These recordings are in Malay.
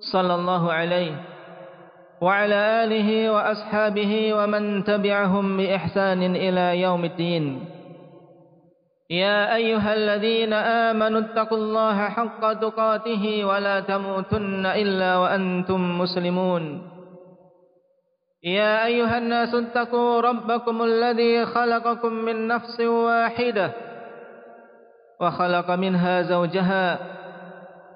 صلى الله عليه وعلى آله وأصحابه ومن تبعهم بإحسان إلى يوم الدين. يا أيها الذين آمنوا اتقوا الله حق تقاته ولا تموتن إلا وأنتم مسلمون. يا أيها الناس اتقوا ربكم الذي خلقكم من نفس واحدة وخلق منها زوجها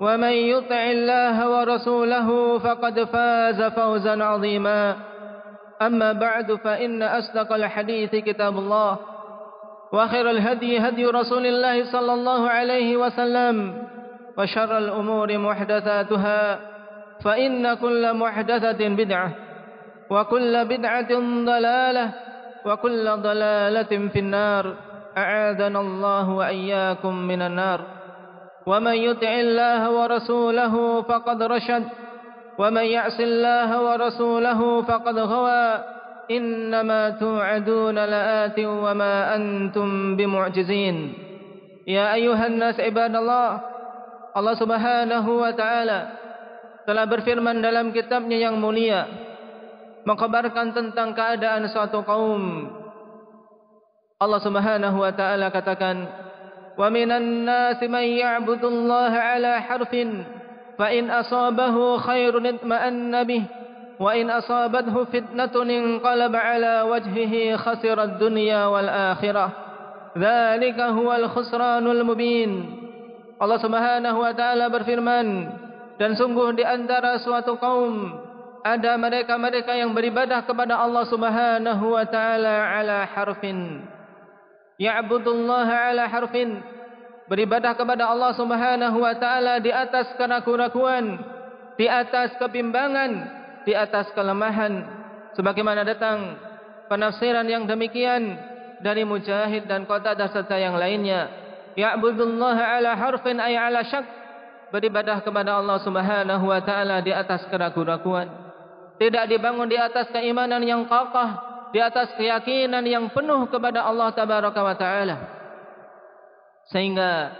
ومن يطع الله ورسوله فقد فاز فوزا عظيما. أما بعد فإن أصدق الحديث كتاب الله. وخير الهدي هدي رسول الله صلى الله عليه وسلم. وشر الأمور محدثاتها. فإن كل محدثة بدعة. وكل بدعة ضلالة. وكل ضلالة في النار. أعاذنا الله وإياكم من النار. ومن يطع الله ورسوله فقد رشد ومن يعص الله ورسوله فقد غوى. إنما توعدون لآت وما أنتم بمعجزين. يا أيها الناس عباد الله الله سبحانه وتعالى telah berfirman dalam kitabnya yang mulia mengkabarkan tentang keadaan suatu kaum. Allah Subhanahu wa taala katakan ومن الناس من يعبد الله على حرف فإن أصابه خير اطمأن به وإن أصابته فتنة انقلب على وجهه خسر الدنيا والآخرة ذلك هو الخسران المبين Allah Subhanahu wa taala berfirman dan sungguh di antara suatu kaum ada mereka-mereka yang beribadah kepada Allah Subhanahu wa taala ala harfin ya'budullaha ala harfin. Beribadah kepada Allah Subhanahu wa taala di atas keraguan-raguan di atas kebimbangan di atas kelemahan. Sebagaimana datang penafsiran yang demikian dari Mujahid dan Qatadah serta yang lainnya. Ya'budullaha ala harfin ay ala syak. Beribadah kepada Allah Subhanahu wa taala di atas keraguan-raguan tidak dibangun di atas keimanan yang kokoh di atas keyakinan yang penuh kepada Allah tabaraka wa taala. Sehingga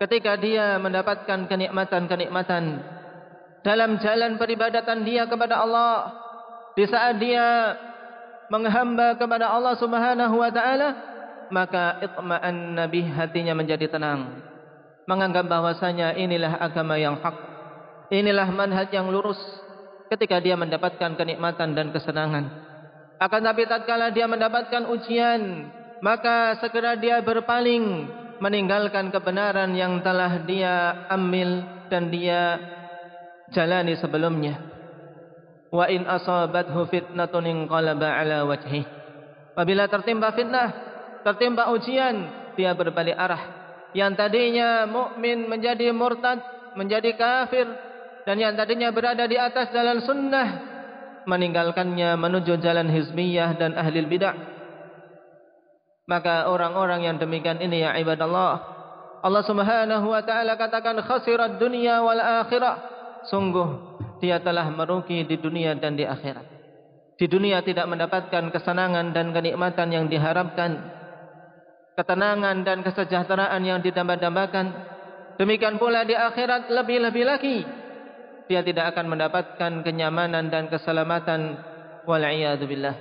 ketika dia mendapatkan kenikmatan-kenikmatan dalam jalan peribadatan dia kepada Allah di saat dia menghamba kepada Allah Subhanahu wa taala maka itma'an nabi hatinya menjadi tenang. Menganggap bahwasanya inilah agama yang hak. Inilah manhaj yang lurus ketika dia mendapatkan kenikmatan dan kesenangan akan tapi tatkala dia mendapatkan ujian, maka segera dia berpaling meninggalkan kebenaran yang telah dia ambil dan dia jalani sebelumnya. Wa in asabathu fitnatun inqalaba ala wajhi. Apabila tertimpa fitnah, tertimpa ujian, dia berbalik arah. Yang tadinya mukmin menjadi murtad, menjadi kafir dan yang tadinya berada di atas jalan sunnah meninggalkannya menuju jalan hizbiyah dan ahli bidah. Maka orang-orang yang demikian ini ya ibadallah Allah Subhanahu wa taala katakan khasirat dunya wal akhirah. Sungguh dia telah merugi di dunia dan di akhirat. Di dunia tidak mendapatkan kesenangan dan kenikmatan yang diharapkan. Ketenangan dan kesejahteraan yang didambakan demikian pula di akhirat lebih-lebih lagi dia tidak akan mendapatkan kenyamanan dan keselamatan wal billah.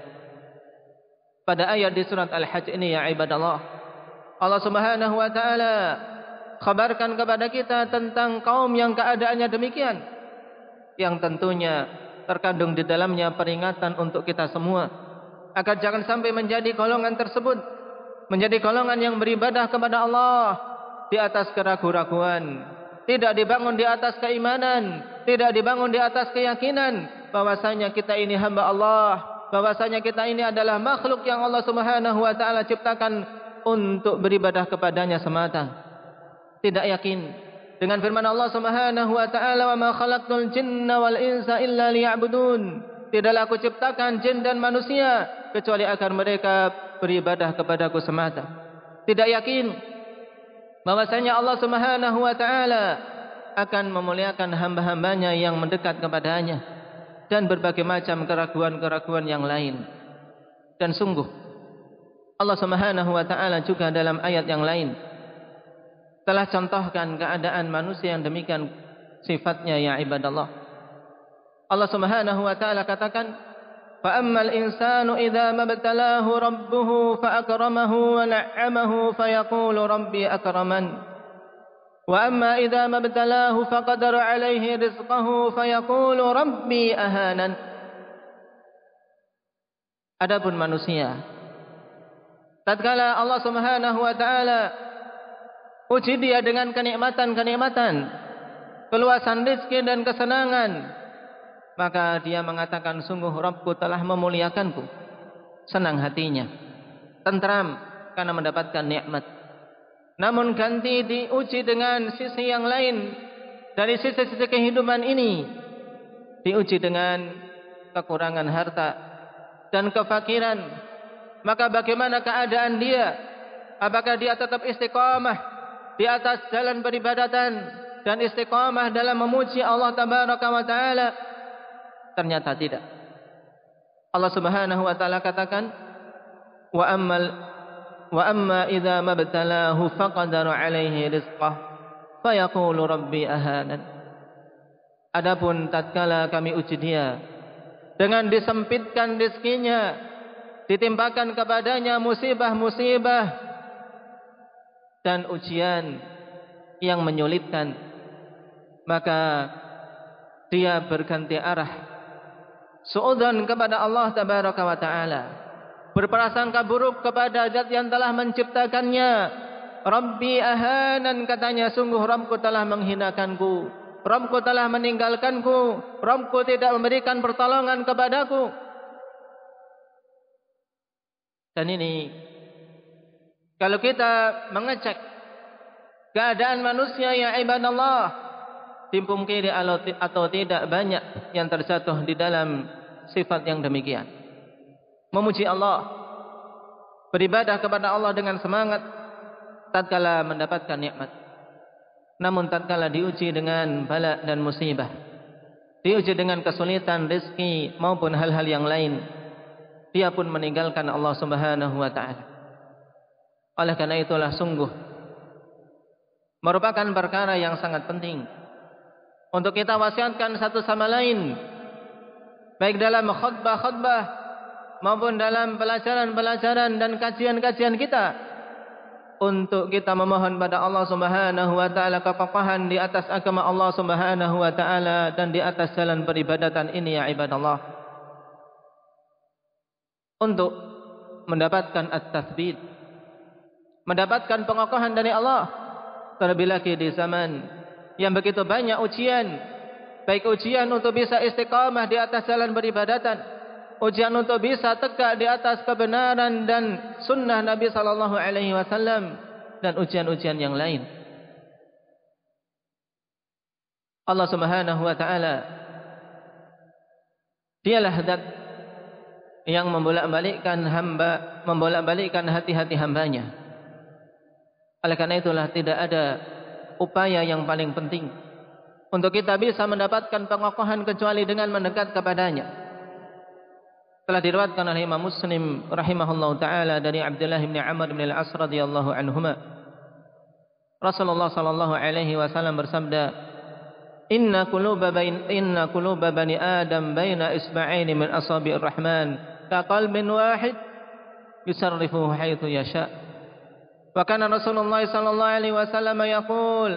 Pada ayat di surat Al-Hajj ini ya ibadallah Allah Subhanahu wa taala khabarkan kepada kita tentang kaum yang keadaannya demikian yang tentunya terkandung di dalamnya peringatan untuk kita semua agar jangan sampai menjadi golongan tersebut menjadi golongan yang beribadah kepada Allah di atas keraguan-raguan tidak dibangun di atas keimanan tidak dibangun di atas keyakinan bahwasanya kita ini hamba Allah bahwasanya kita ini adalah makhluk yang Allah Subhanahu wa taala ciptakan untuk beribadah kepadanya semata. Tidak yakin dengan firman Allah Subhanahu wa taala wa ma khalaqtul jinna wal insa illa liya'budun. Tidaklah aku ciptakan jin dan manusia kecuali agar mereka beribadah kepadaku semata. Tidak yakin bahwasanya Allah Subhanahu wa taala akan memuliakan hamba-hambanya yang mendekat kepadanya dan berbagai macam keraguan-keraguan yang lain dan sungguh Allah Subhanahu wa taala juga dalam ayat yang lain telah contohkan keadaan manusia yang demikian sifatnya ya ibadallah. Allah Subhanahu wa taala katakan, "Fa ammal insanu idza mabtalahu rabbuhu fa akramahu wa na'amahu fa yaqulu rabbi akraman." Wa amma idza mabtalahu fa qadara 'alayhi rizqahu fa yaqulu rabbi ahanan. Adapun manusia tatkala Allah Subhanahu wa taala Uji dia dengan kenikmatan-kenikmatan, keluasan rezeki dan kesenangan. Maka dia mengatakan, sungguh Rabbku telah memuliakanku. Senang hatinya. Tentram karena mendapatkan nikmat. Namun ganti diuji dengan sisi yang lain. Dari sisi-sisi kehidupan ini. Diuji dengan kekurangan harta dan kefakiran. Maka bagaimana keadaan dia? Apakah dia tetap istiqamah? di atas jalan peribadatan dan istiqamah dalam memuji Allah tabaraka wa taala ternyata tidak Allah Subhanahu wa taala katakan wa ammal wa amma idza mabtalahu faqadara alaihi rizqah fayaqulu rabbi ahanan. Adapun tatkala kami uji dia dengan disempitkan rezekinya ditimpakan kepadanya musibah-musibah dan ujian yang menyulitkan maka dia berganti arah suudzon kepada Allah tabaraka wa taala berprasangka buruk kepada zat yang telah menciptakannya. Rabbi ahanan katanya sungguh rabbku telah menghinakanku. Rabbku telah meninggalkanku. Rabbku tidak memberikan pertolongan kepadaku. Dan ini kalau kita mengecek keadaan manusia yang ibadah Allah, kiri atau tidak banyak yang terjatuh di dalam sifat yang demikian. Memuji Allah, beribadah kepada Allah dengan semangat tatkala mendapatkan nikmat. Namun tatkala diuji dengan bala dan musibah, diuji dengan kesulitan rezeki maupun hal-hal yang lain, dia pun meninggalkan Allah Subhanahu wa taala. Oleh karena itulah sungguh merupakan perkara yang sangat penting untuk kita wasiatkan satu sama lain baik dalam khutbah-khutbah maupun dalam pelajaran-pelajaran dan kajian-kajian kita. Untuk kita memohon pada Allah Subhanahu wa taala kekokohan di atas agama Allah Subhanahu wa taala dan di atas jalan peribadatan ini ya ibadallah. Untuk mendapatkan at-tathbit mendapatkan pengokohan dari Allah terlebih lagi di zaman yang begitu banyak ujian baik ujian untuk bisa istiqamah di atas jalan beribadatan ujian untuk bisa tegak di atas kebenaran dan sunnah Nabi sallallahu alaihi wasallam dan ujian-ujian yang lain Allah Subhanahu wa taala dialah zat yang membolak-balikkan hamba membolak-balikkan hati-hati hambanya oleh karena itulah tidak ada upaya yang paling penting untuk kita bisa mendapatkan pengokohan kecuali dengan mendekat kepadanya. Telah diriwayatkan oleh Imam Muslim rahimahullah taala dari Abdullah bin Amr bin Al-As radhiyallahu anhuma. Rasulullah sallallahu alaihi wasallam bersabda, "Inna quluba bain inna quluba bani Adam baina isba'aini min asabi'ir rahman, ka qalbin wahid yusarrifuhu haitsu yasha'." وكان رسول الله صلى الله عليه وسلم يقول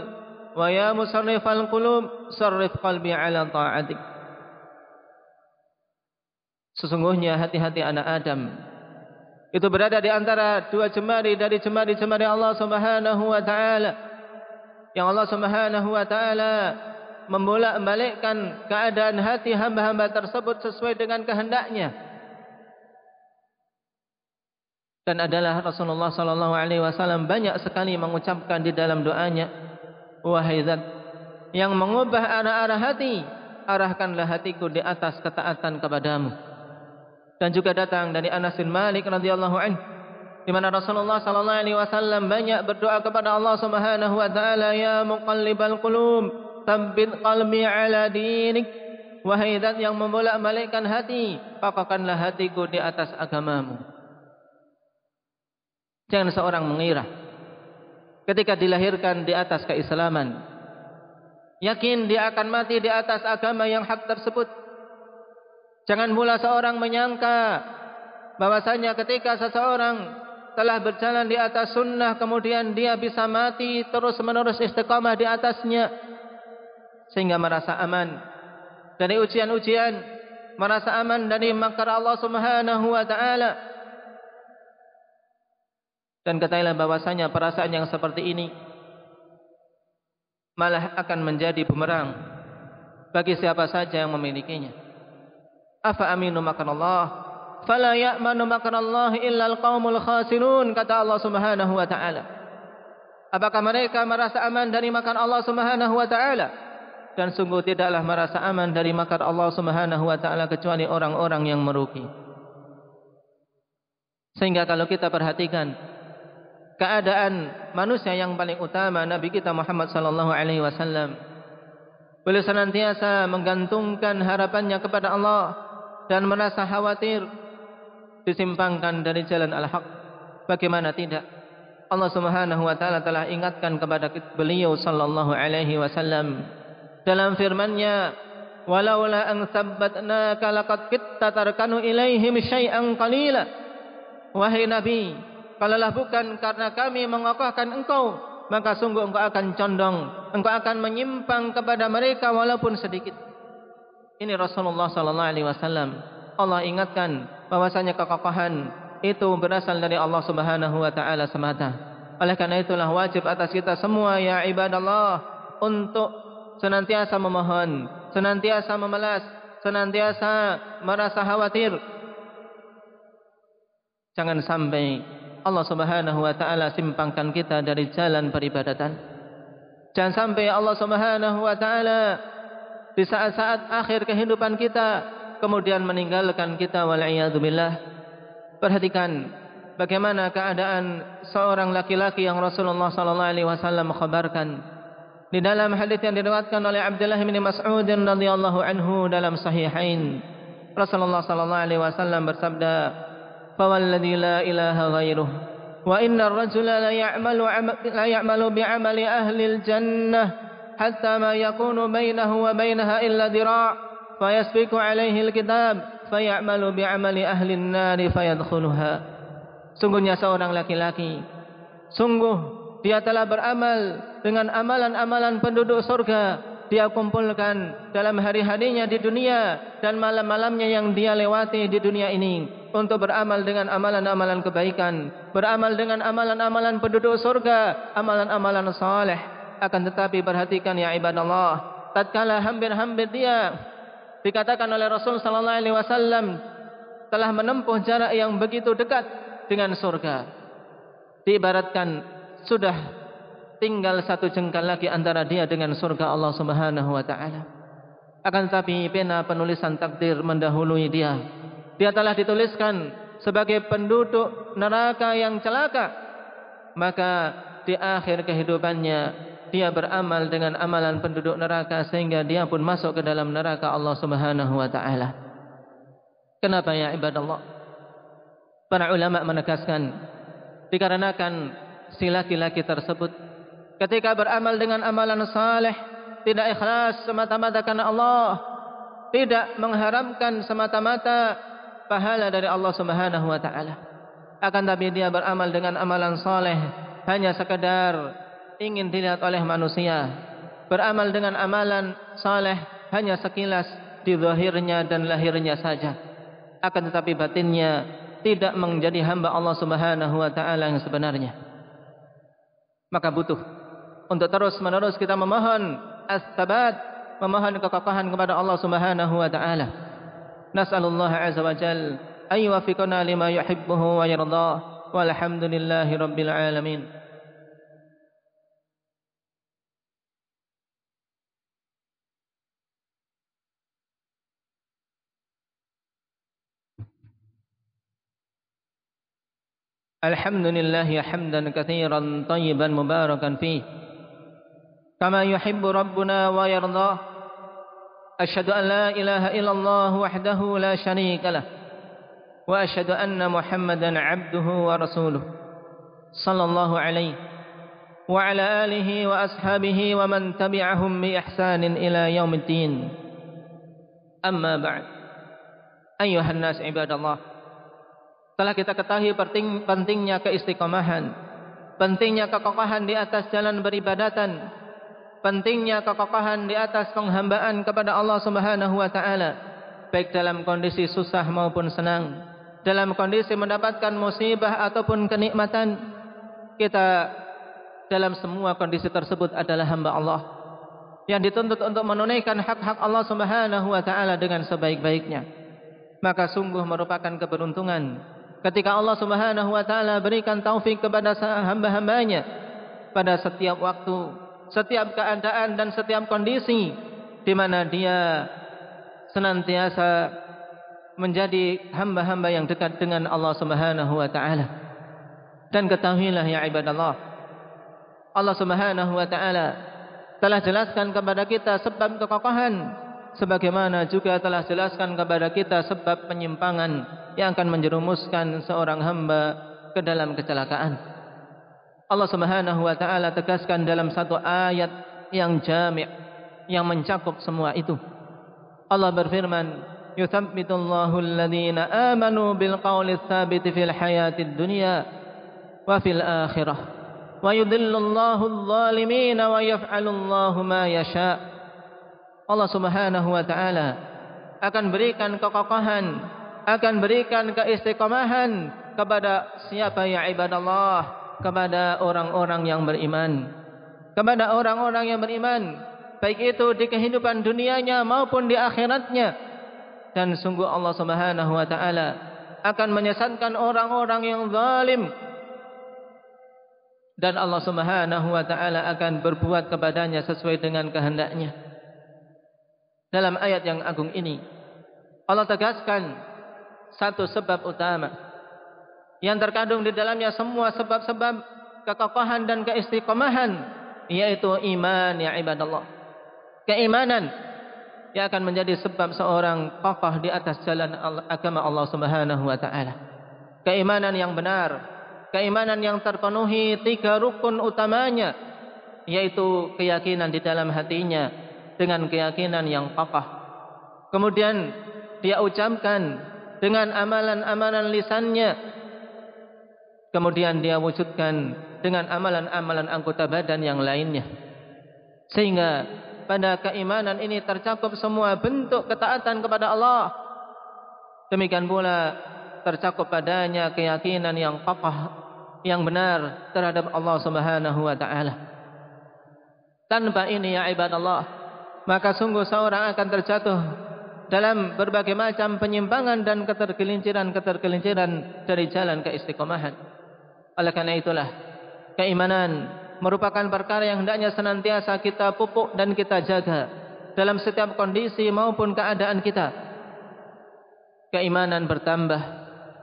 ويا مصرف القلوب صرف قلبي على طاعتك Sesungguhnya hati-hati anak Adam itu berada di antara dua jemari dari jemari-jemari Allah Subhanahu wa taala. Yang Allah Subhanahu wa taala membolak-balikkan keadaan hati hamba-hamba tersebut sesuai dengan kehendaknya. Dan adalah Rasulullah sallallahu alaihi wasallam banyak sekali mengucapkan di dalam doanya, "Wahai Zat yang mengubah arah-arah hati, arahkanlah hatiku di atas ketaatan kepadamu." Dan juga datang dari Anas bin Malik radhiyallahu anhu di mana Rasulullah sallallahu alaihi wasallam banyak berdoa kepada Allah Subhanahu wa taala, "Ya muqallibal qulub, Tabbit qalbi ala dinik. Wahai zat yang membolak-balikkan hati Papakanlah hatiku di atas agamamu. Jangan seorang mengira Ketika dilahirkan di atas keislaman. Yakin dia akan mati di atas agama yang hak tersebut Jangan mula seorang menyangka bahwasanya ketika seseorang telah berjalan di atas sunnah kemudian dia bisa mati terus menerus istiqamah di atasnya sehingga merasa aman dari ujian-ujian, merasa aman dari makar Allah Subhanahu wa taala. Dan ketahuilah bahwasanya perasaan yang seperti ini malah akan menjadi bumerang bagi siapa saja yang memilikinya. Afa aminu makan Allah fala ya'manu makan Allah illa al-qaumul khasirun kata Allah Subhanahu wa taala. Apakah mereka merasa aman dari makan Allah Subhanahu wa taala? dan sungguh tidaklah merasa aman dari makar Allah Subhanahu wa taala kecuali orang-orang yang merugi. Sehingga kalau kita perhatikan keadaan manusia yang paling utama Nabi kita Muhammad sallallahu alaihi wasallam beliau senantiasa menggantungkan harapannya kepada Allah dan merasa khawatir disimpangkan dari jalan al-haq. Bagaimana tidak? Allah Subhanahu wa taala telah ingatkan kepada beliau sallallahu alaihi wasallam dalam firman-Nya walaula an sabbatnaka laqad kitta tarkanu ilaihim syai'an qalila wahai nabi kalaulah bukan karena kami mengokohkan engkau maka sungguh engkau akan condong engkau akan menyimpang kepada mereka walaupun sedikit ini Rasulullah sallallahu alaihi wasallam Allah ingatkan bahwasanya kekokohan itu berasal dari Allah Subhanahu wa taala semata oleh karena itulah wajib atas kita semua ya ibadallah untuk senantiasa memohon, senantiasa memelas, senantiasa merasa khawatir. Jangan sampai Allah Subhanahu wa taala simpangkan kita dari jalan peribadatan. Jangan sampai Allah Subhanahu wa taala di saat-saat akhir kehidupan kita kemudian meninggalkan kita wal billah. Perhatikan bagaimana keadaan seorang laki-laki yang Rasulullah sallallahu alaihi wasallam khabarkan di dalam hadis yang diriwayatkan oleh Abdullah bin Mas'ud radhiyallahu anhu dalam sahihain Rasulullah sallallahu alaihi wasallam bersabda fa walladzi la ilaha ghairuh wa inna ar-rajula la ya'malu la ya'malu bi 'amali ahli al-jannah bainaha illa dira' fa yasbiqu 'alaihi al-kitab fa ya'malu bi 'amali ahli an-nar fa yadkhuluha sungguhnya seorang laki-laki. Sungguh dia telah beramal dengan amalan-amalan penduduk surga. Dia kumpulkan dalam hari-harinya di dunia dan malam-malamnya yang dia lewati di dunia ini untuk beramal dengan amalan-amalan kebaikan beramal dengan amalan-amalan penduduk surga amalan-amalan saleh akan tetapi perhatikan ya ibadallah tatkala hampir-hampir dia dikatakan oleh Rasul sallallahu alaihi wasallam telah menempuh jarak yang begitu dekat dengan surga diibaratkan sudah tinggal satu jengkal lagi antara dia dengan surga Allah Subhanahu wa taala. Akan tetapi pena penulisan takdir mendahului dia. Dia telah dituliskan sebagai penduduk neraka yang celaka. Maka di akhir kehidupannya dia beramal dengan amalan penduduk neraka sehingga dia pun masuk ke dalam neraka Allah Subhanahu wa taala. Kenapa ya ibadallah? Para ulama menegaskan dikarenakan si laki-laki tersebut ketika beramal dengan amalan saleh tidak ikhlas semata-mata karena Allah tidak mengharamkan semata-mata pahala dari Allah Subhanahu wa taala akan tapi dia beramal dengan amalan saleh hanya sekadar ingin dilihat oleh manusia beramal dengan amalan saleh hanya sekilas di zahirnya dan lahirnya saja akan tetapi batinnya tidak menjadi hamba Allah Subhanahu wa taala yang sebenarnya. Maka butuh untuk terus-menerus kita memohon as-sabat, memohon kekokohan kepada Allah Subhanahu wa taala. Nas'alullah azza wa jalla ay wafiqna lima yuhibbuhu wa yardah. Walhamdulillahi rabbil alamin. الحمد لله حمدا كثيرا طيبا مباركا فيه. كما يحب ربنا ويرضاه. أشهد أن لا إله إلا الله وحده لا شريك له. وأشهد أن محمدا عبده ورسوله صلى الله عليه وعلى آله وأصحابه ومن تبعهم بإحسان إلى يوم الدين. أما بعد. أيها الناس عباد الله. Telah kita ketahui pentingnya keistiqomahan, pentingnya kekokohan di atas jalan beribadatan, pentingnya kekokohan di atas penghambaan kepada Allah Subhanahu wa taala, baik dalam kondisi susah maupun senang, dalam kondisi mendapatkan musibah ataupun kenikmatan, kita dalam semua kondisi tersebut adalah hamba Allah yang dituntut untuk menunaikan hak-hak Allah Subhanahu wa taala dengan sebaik-baiknya. Maka sungguh merupakan keberuntungan ketika Allah Subhanahu wa taala berikan taufik kepada hamba-hambanya pada setiap waktu, setiap keadaan dan setiap kondisi di mana dia senantiasa menjadi hamba-hamba yang dekat dengan Allah Subhanahu wa taala. Dan ketahuilah ya ibadallah, Allah Subhanahu wa taala telah jelaskan kepada kita sebab kekokohan sebagaimana juga telah jelaskan kepada kita sebab penyimpangan yang akan menjerumuskan seorang hamba ke dalam kecelakaan. Allah Subhanahu wa taala tegaskan dalam satu ayat yang jami' yang mencakup semua itu. Allah berfirman, "Yuthabbitu Allahu alladhina amanu bil qawli tsabit fil hayatid dunya wa fil akhirah wa yudhillu Allahu adh-dhalimin wa yaf'alu Allahu ma yasha'." Allah Subhanahu wa taala akan berikan kekokohan akan berikan keistiqomahan kepada siapa yang ibadah Allah kepada orang-orang yang beriman. Kepada orang-orang yang beriman baik itu di kehidupan dunianya maupun di akhiratnya. Dan sungguh Allah Subhanahu wa taala akan menyesatkan orang-orang yang zalim. Dan Allah Subhanahu wa taala akan berbuat kepadanya sesuai dengan kehendaknya dalam ayat yang agung ini. Allah tegaskan satu sebab utama yang terkandung di dalamnya semua sebab-sebab kekokohan dan keistiqomahan yaitu iman ya ibadallah. Keimanan yang akan menjadi sebab seorang kokoh di atas jalan agama Allah Subhanahu wa taala. Keimanan yang benar keimanan yang terpenuhi tiga rukun utamanya yaitu keyakinan di dalam hatinya dengan keyakinan yang kokoh kemudian dia ucapkan dengan amalan-amalan lisannya. Kemudian dia wujudkan dengan amalan-amalan anggota badan yang lainnya. Sehingga pada keimanan ini tercakup semua bentuk ketaatan kepada Allah. Demikian pula tercakup padanya keyakinan yang kokoh yang benar terhadap Allah Subhanahu wa taala. Tanpa ini ya ibadallah maka sungguh seorang akan terjatuh dalam berbagai macam penyimpangan dan ketergelinciran-ketergelinciran dari jalan keistiqomahan. Oleh karena itulah, keimanan merupakan perkara yang hendaknya senantiasa kita pupuk dan kita jaga dalam setiap kondisi maupun keadaan kita. Keimanan bertambah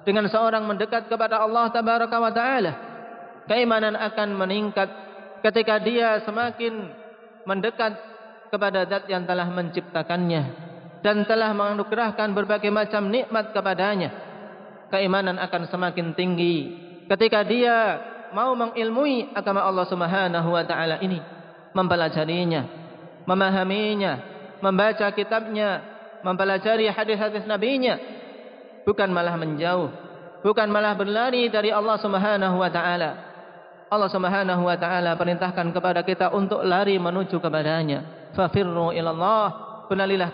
dengan seorang mendekat kepada Allah Tabaraka wa Taala. Keimanan akan meningkat ketika dia semakin mendekat kepada Zat yang telah menciptakannya dan telah menganugerahkan berbagai macam nikmat kepadanya. Keimanan akan semakin tinggi ketika dia mau mengilmui agama Allah Subhanahu wa taala ini mempelajarinya memahaminya membaca kitabnya mempelajari hadis-hadis nabinya. Bukan malah menjauh bukan malah berlari dari Allah Subhanahu wa taala. Allah Subhanahu wa taala perintahkan kepada kita untuk lari menuju kepadanya fafirru ila Allah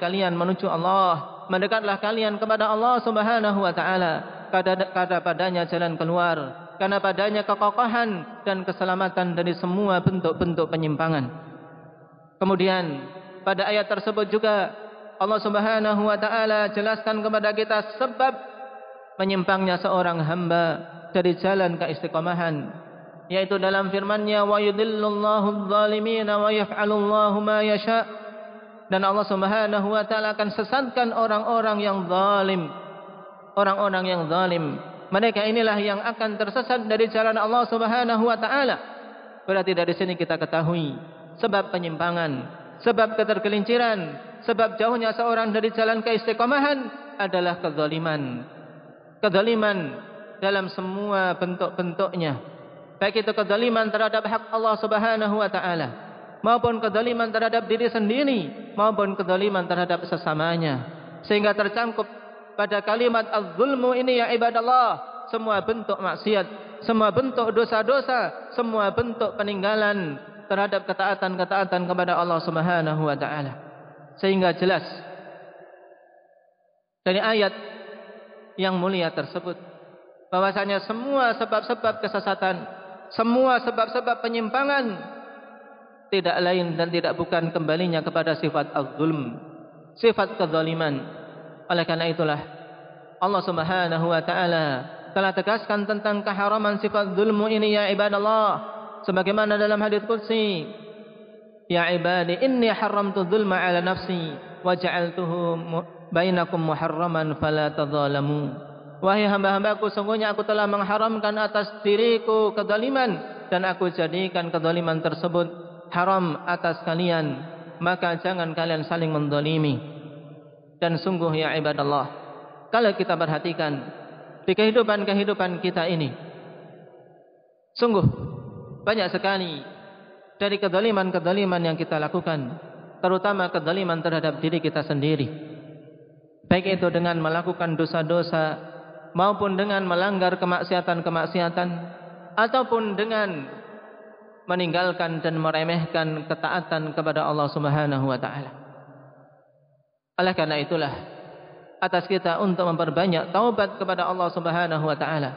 kalian menuju Allah. Mendekatlah kalian kepada Allah Subhanahu wa taala. Karena padanya jalan keluar. Karena padanya kekokohan dan keselamatan dari semua bentuk-bentuk penyimpangan. Kemudian pada ayat tersebut juga Allah Subhanahu wa taala jelaskan kepada kita sebab menyimpangnya seorang hamba dari jalan keistiqomahan yaitu dalam firman-Nya wa yudhillullahu adh-dhalimin wa yaf'alullahu ma yasha' dan Allah Subhanahu wa taala akan sesatkan orang-orang yang zalim. Orang-orang yang zalim. Mereka inilah yang akan tersesat dari jalan Allah Subhanahu wa taala. Berarti dari sini kita ketahui sebab penyimpangan, sebab ketergelinciran, sebab jauhnya seorang dari jalan keistiqomahan adalah kezaliman. Kezaliman dalam semua bentuk-bentuknya. Baik itu kezaliman terhadap hak Allah Subhanahu wa taala maupun kezaliman terhadap diri sendiri maupun kezaliman terhadap sesamanya. Sehingga tercangkup pada kalimat az-zulmu ini ya ibadallah. Semua bentuk maksiat semua bentuk dosa-dosa semua bentuk peninggalan terhadap ketaatan-ketaatan kepada Allah Subhanahu wa taala. Sehingga jelas dari ayat yang mulia tersebut bahwasanya semua sebab-sebab kesesatan semua sebab-sebab penyimpangan tidak lain dan tidak bukan kembalinya kepada sifat al-zulm, sifat kezaliman. Oleh karena itulah Allah Subhanahu wa taala telah tegaskan tentang keharaman sifat zulmu ini ya ibadallah sebagaimana dalam hadis qudsi ya ibadi inni haramtu dzulma ala nafsi wa ja'altuhu bainakum muharraman fala tadzalamu wahai hamba-hambaku sungguhnya aku telah mengharamkan atas diriku kezaliman dan aku jadikan kezaliman tersebut haram atas kalian. Maka jangan kalian saling mendolimi. Dan sungguh ya ibadallah kalau kita perhatikan di kehidupan-kehidupan kita ini sungguh banyak sekali dari kedoliman-kedoliman yang kita lakukan terutama kedoliman terhadap diri kita sendiri. Baik itu dengan melakukan dosa-dosa maupun dengan melanggar kemaksiatan-kemaksiatan ataupun dengan meninggalkan dan meremehkan ketaatan kepada Allah Subhanahu wa taala. Oleh karena itulah atas kita untuk memperbanyak taubat kepada Allah Subhanahu wa taala.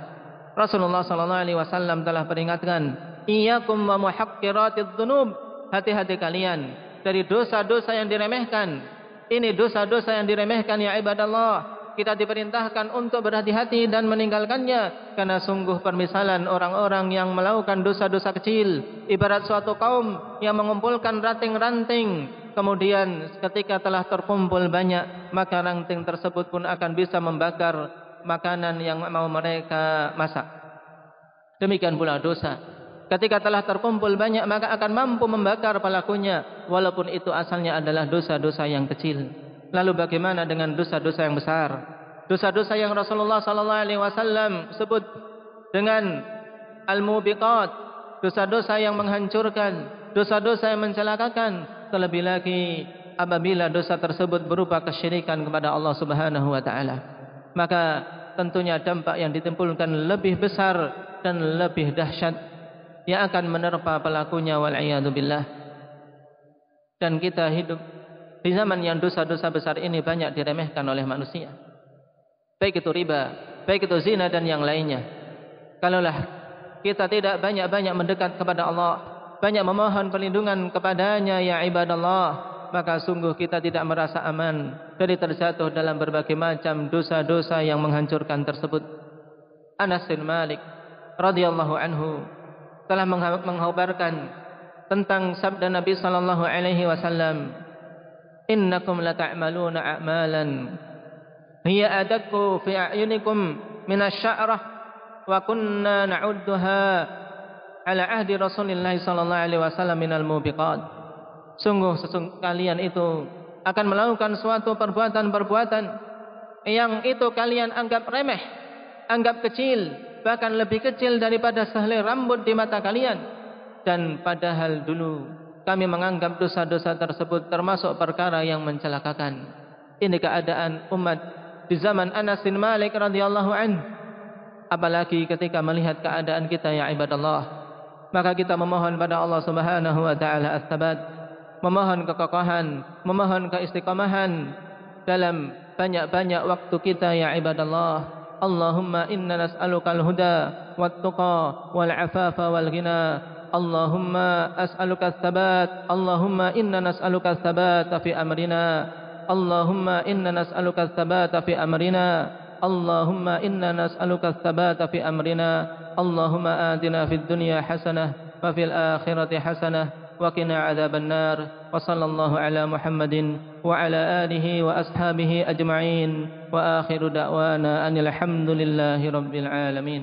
Rasulullah sallallahu alaihi wasallam telah peringatkan, "Iyyakum wa muhaqqiratidz dzunub." Hati-hati kalian dari dosa-dosa yang diremehkan. Ini dosa-dosa yang diremehkan ya ibadallah kita diperintahkan untuk berhati-hati dan meninggalkannya karena sungguh permisalan orang-orang yang melakukan dosa-dosa kecil. Ibarat suatu kaum yang mengumpulkan ranting-ranting. Kemudian ketika telah terkumpul banyak maka ranting tersebut pun akan bisa membakar makanan yang mau mereka masak. Demikian pula dosa. Ketika telah terkumpul banyak maka akan mampu membakar pelakunya walaupun itu asalnya adalah dosa-dosa yang kecil Lalu bagaimana dengan dosa-dosa yang besar? Dosa-dosa yang Rasulullah sallallahu alaihi wasallam sebut dengan al-mubiqat, dosa-dosa yang menghancurkan, dosa-dosa yang mencelakakan, terlebih lagi apabila dosa tersebut berupa kesyirikan kepada Allah Subhanahu wa taala. Maka tentunya dampak yang ditimbulkan lebih besar dan lebih dahsyat yang akan menerpa pelakunya wal billah. Dan kita hidup di zaman yang dosa-dosa besar ini banyak diremehkan oleh manusia. Baik itu riba, baik itu zina dan yang lainnya. Kalaulah kita tidak banyak-banyak mendekat kepada Allah, banyak memohon perlindungan kepadanya ya ibadallah, maka sungguh kita tidak merasa aman dari terjatuh dalam berbagai macam dosa-dosa yang menghancurkan tersebut. Anas bin Malik radhiyallahu anhu telah menghabarkan tentang sabda Nabi sallallahu alaihi wasallam innakum lata'maluna a'malan. Hiya adakku fi a'yunikum min asy-sya'rah wa kunna na'udduha ala ahdi Rasulillah sallallahu alaihi wasallam minal mubiqat. Sungguh sesungguh kalian itu akan melakukan suatu perbuatan-perbuatan yang itu kalian anggap remeh anggap kecil bahkan lebih kecil daripada sehelai rambut di mata kalian. Dan padahal dulu kami menganggap dosa-dosa tersebut termasuk perkara yang mencelakakan. Ini keadaan umat di zaman Anas bin Malik radhiyallahu an. Apalagi ketika melihat keadaan kita ya ibadallah. Maka kita memohon pada Allah Subhanahu wa taala as-sabat, memohon kekokohan, memohon keistiqamahan dalam banyak-banyak waktu kita ya ibadallah. Allahumma inna nas'aluka al-huda wat-tuqa wal-afafa wal-ghina. اللهم أسألك الثبات اللهم إنا نسألك الثبات في أمرنا اللهم إنا نسألك الثبات في أمرنا اللهم إنا نسألك الثبات في أمرنا اللهم آتنا في الدنيا حسنة وفي الآخرة حسنة وقنا عذاب النار وصلى الله على محمد وعلى آله وأصحابه أجمعين وآخر دعوانا أن الحمد لله رب العالمين.